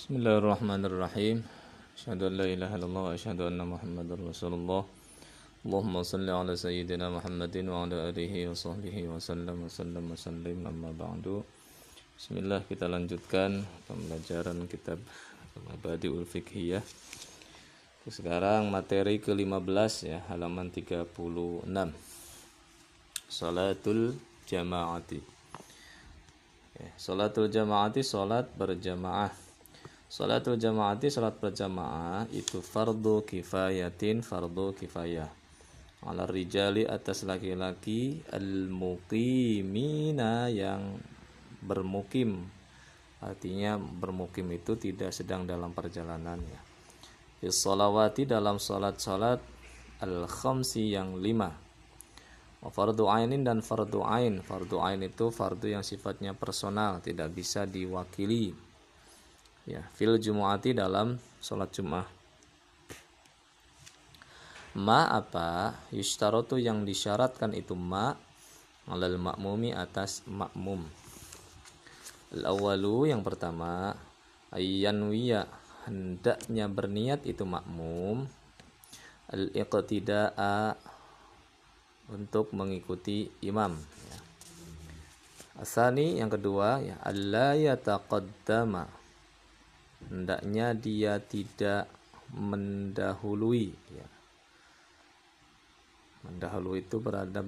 Bismillahirrahmanirrahim. Asyhadu an la ilaha illallah wa asyhadu anna Muhammadar Rasulullah. Allahumma salli ala sayyidina Muhammadin wa ala alihi wa sahbihi wa sallam wa sallam wa sallim amma ba'du. Bismillah kita lanjutkan pembelajaran kitab Mabadiul Fiqhiyah. Sekarang materi ke-15 ya, halaman 36. Salatul jamaati. Ya, salatul jamaati salat berjamaah Salatul jamaati salat berjamaah itu fardu kifayatin fardu kifayah. Ala rijali atas laki-laki al-muqimina yang bermukim. Artinya bermukim itu tidak sedang dalam perjalanan ya. Salawati dalam salat-salat al-khamsi yang lima. Fardu ainin dan fardu ain. Fardu ain itu fardu yang sifatnya personal, tidak bisa diwakili ya fil jumu'ati dalam sholat jum'ah. Ma apa yustarotu yang disyaratkan itu ma? Alal makmumi atas makmum al yang pertama ayyanwiya hendaknya berniat itu makmum al iqtida'a untuk mengikuti imam ya. Asani yang kedua ya alla yataqaddama hendaknya dia tidak mendahului ya. Mendahului itu berada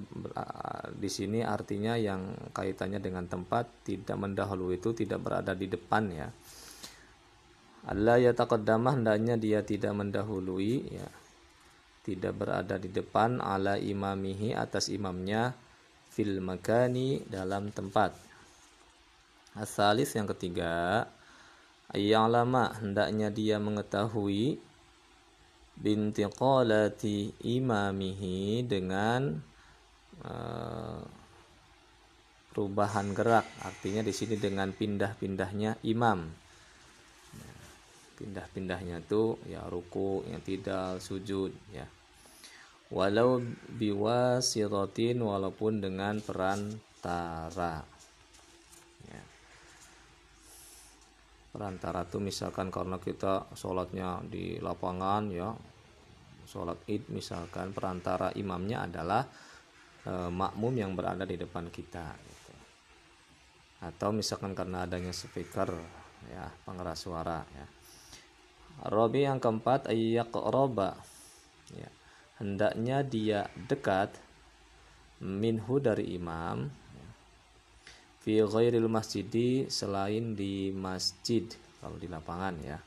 di sini artinya yang kaitannya dengan tempat tidak mendahului itu tidak berada di depan ya. Allah ya taqaddamah hendaknya dia tidak mendahului ya. Tidak berada di depan ala imamihi atas imamnya fil makani dalam tempat. Asalis yang ketiga yang lama hendaknya dia mengetahui binti qalati imamihi dengan uh, perubahan gerak. Artinya di sini dengan pindah-pindahnya imam. Pindah-pindahnya itu ya ruku yang tidak sujud ya. Walau biwasiratin walaupun dengan perantara perantara itu misalkan karena kita sholatnya di lapangan ya. Sholat id misalkan perantara imamnya adalah e, makmum yang berada di depan kita gitu. atau misalkan karena adanya speaker ya pengeras suara ya. Robi yang keempat ayyak roba ya hendaknya dia dekat minhu dari imam fi ghairil masjidi selain di masjid kalau di lapangan ya.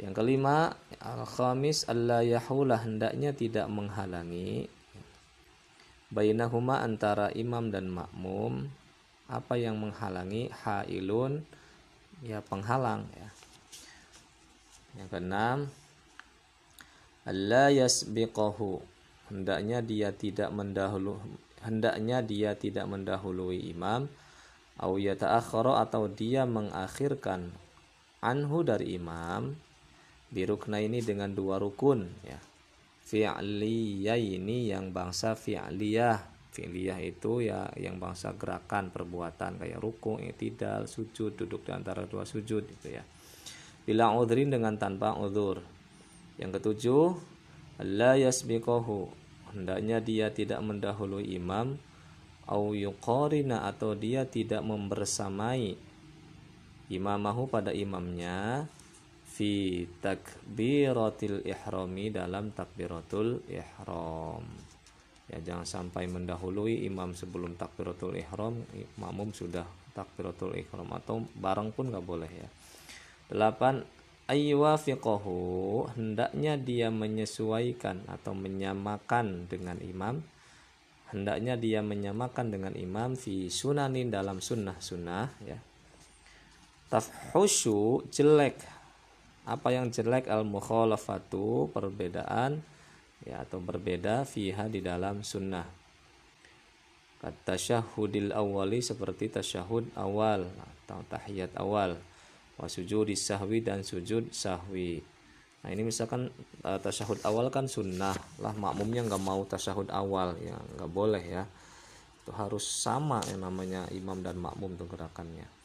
Yang kelima, al-khamis alla yahulah hendaknya tidak menghalangi bainahuma antara imam dan makmum apa yang menghalangi hailun ya penghalang ya. Yang keenam, alla yasbiqahu hendaknya dia tidak mendahulu hendaknya dia tidak mendahului imam au yata'akhkhara atau dia mengakhirkan anhu dari imam birukna ini dengan dua rukun ya. Fi'liyah ini yang bangsa fi'liyah. Fi'liyah itu ya yang bangsa gerakan perbuatan kayak ruku tidak sujud duduk di antara dua sujud itu ya. Bila udhrin dengan tanpa udhur. Yang ketujuh la yasbiqahu. Hendaknya dia tidak mendahului imam au yuqarina atau dia tidak membersamai imamahu pada imamnya fi takbiratil ihrami dalam takbiratul ihram. Ya jangan sampai mendahului imam sebelum takbiratul ihram makmum sudah takbiratul ihram atau bareng pun nggak boleh ya. Delapan ayyuwafiqahu hendaknya dia menyesuaikan atau menyamakan dengan imam hendaknya dia menyamakan dengan imam fi sunanin dalam sunnah-sunnah ya. Tafhushu jelek. Apa yang jelek? Al mukhalafatu perbedaan ya atau berbeda fiha di dalam sunnah. Kata syahudil awali seperti tasyahud awal atau tahiyat awal. Wa sujud sahwi dan sujud sahwi Nah ini misalkan uh, tasyahud awal kan sunnah lah makmumnya nggak mau tasyahud awal ya nggak boleh ya itu harus sama yang namanya imam dan makmum tuh gerakannya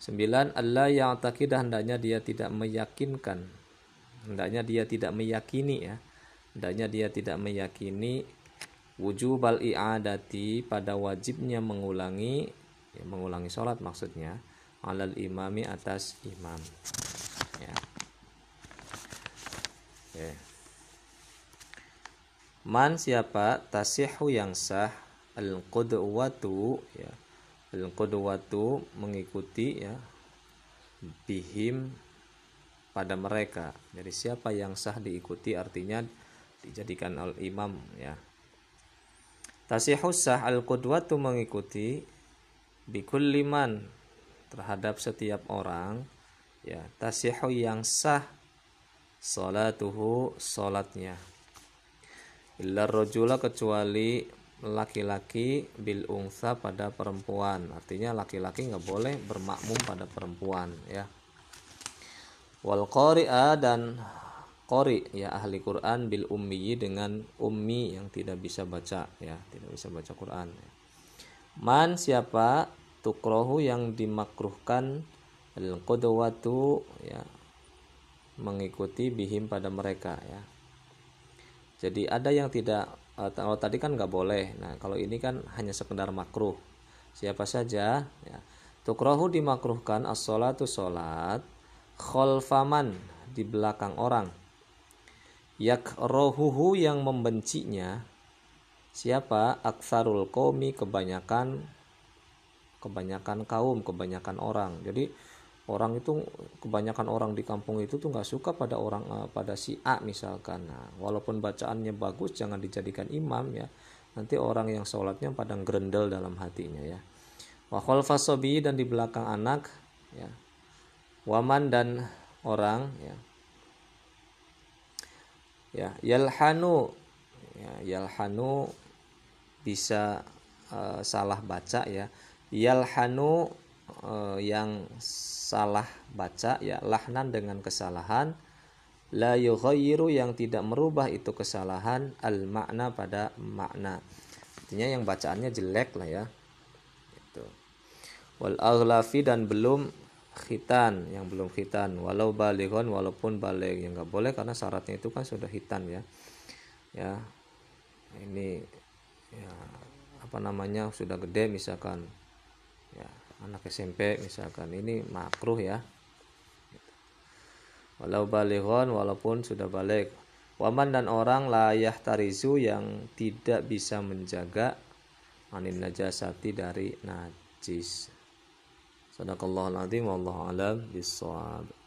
Sembilan, Allah yang takidah hendaknya dia tidak meyakinkan. Hendaknya dia tidak meyakini ya. Hendaknya dia tidak meyakini wujubal i'adati pada wajibnya mengulangi ya, mengulangi sholat maksudnya alal imami atas imam ya. Okay. Man siapa tasihu yang sah al qudwatu ya al qudwatu mengikuti ya bihim pada mereka. Jadi siapa yang sah diikuti artinya dijadikan al imam ya. Tasihu sah al qudwatu mengikuti liman terhadap setiap orang ya tasihu yang sah salatuhu salatnya illa rojula kecuali laki-laki bil ungsa pada perempuan. Artinya laki-laki nggak boleh bermakmum pada perempuan ya. Wal qari'a dan qari ya ahli Quran bil ummi dengan ummi yang tidak bisa baca ya tidak bisa baca Quran man siapa tukrohu yang dimakruhkan al qudwatu ya mengikuti bihim pada mereka ya jadi ada yang tidak eh, kalau tadi kan nggak boleh. Nah kalau ini kan hanya sekedar makruh. Siapa saja ya. Tukrohu dimakruhkan as-sholatu sholat kholfaman di belakang orang. Yak rohuhu yang membencinya siapa aksarul komi kebanyakan kebanyakan kaum kebanyakan orang jadi orang itu kebanyakan orang di kampung itu tuh nggak suka pada orang uh, pada si A misalkan. Nah, walaupun bacaannya bagus jangan dijadikan imam ya. Nanti orang yang sholatnya pada gerendel dalam hatinya ya. Wakol fasobi dan di belakang anak ya. Waman dan orang ya. Ya yalhanu ya yalhanu bisa uh, salah baca ya. Yalhanu uh, yang salah baca ya lahnan dengan kesalahan. La yughayyiru yang tidak merubah itu kesalahan. Al makna pada makna. Artinya yang bacaannya jelek lah ya. Itu wal aghlafi dan belum khitan. Yang belum khitan. Walau balighon walaupun balik. Yang nggak boleh karena syaratnya itu kan sudah hitan ya. Ya. Ini ya apa namanya sudah gede misalkan anak SMP misalkan. Ini makruh ya. Walau balighon walaupun sudah balik. Waman dan orang layah tarizu yang tidak bisa menjaga anin najasati dari najis. Sadaqallahul azim wallahu alam bisawab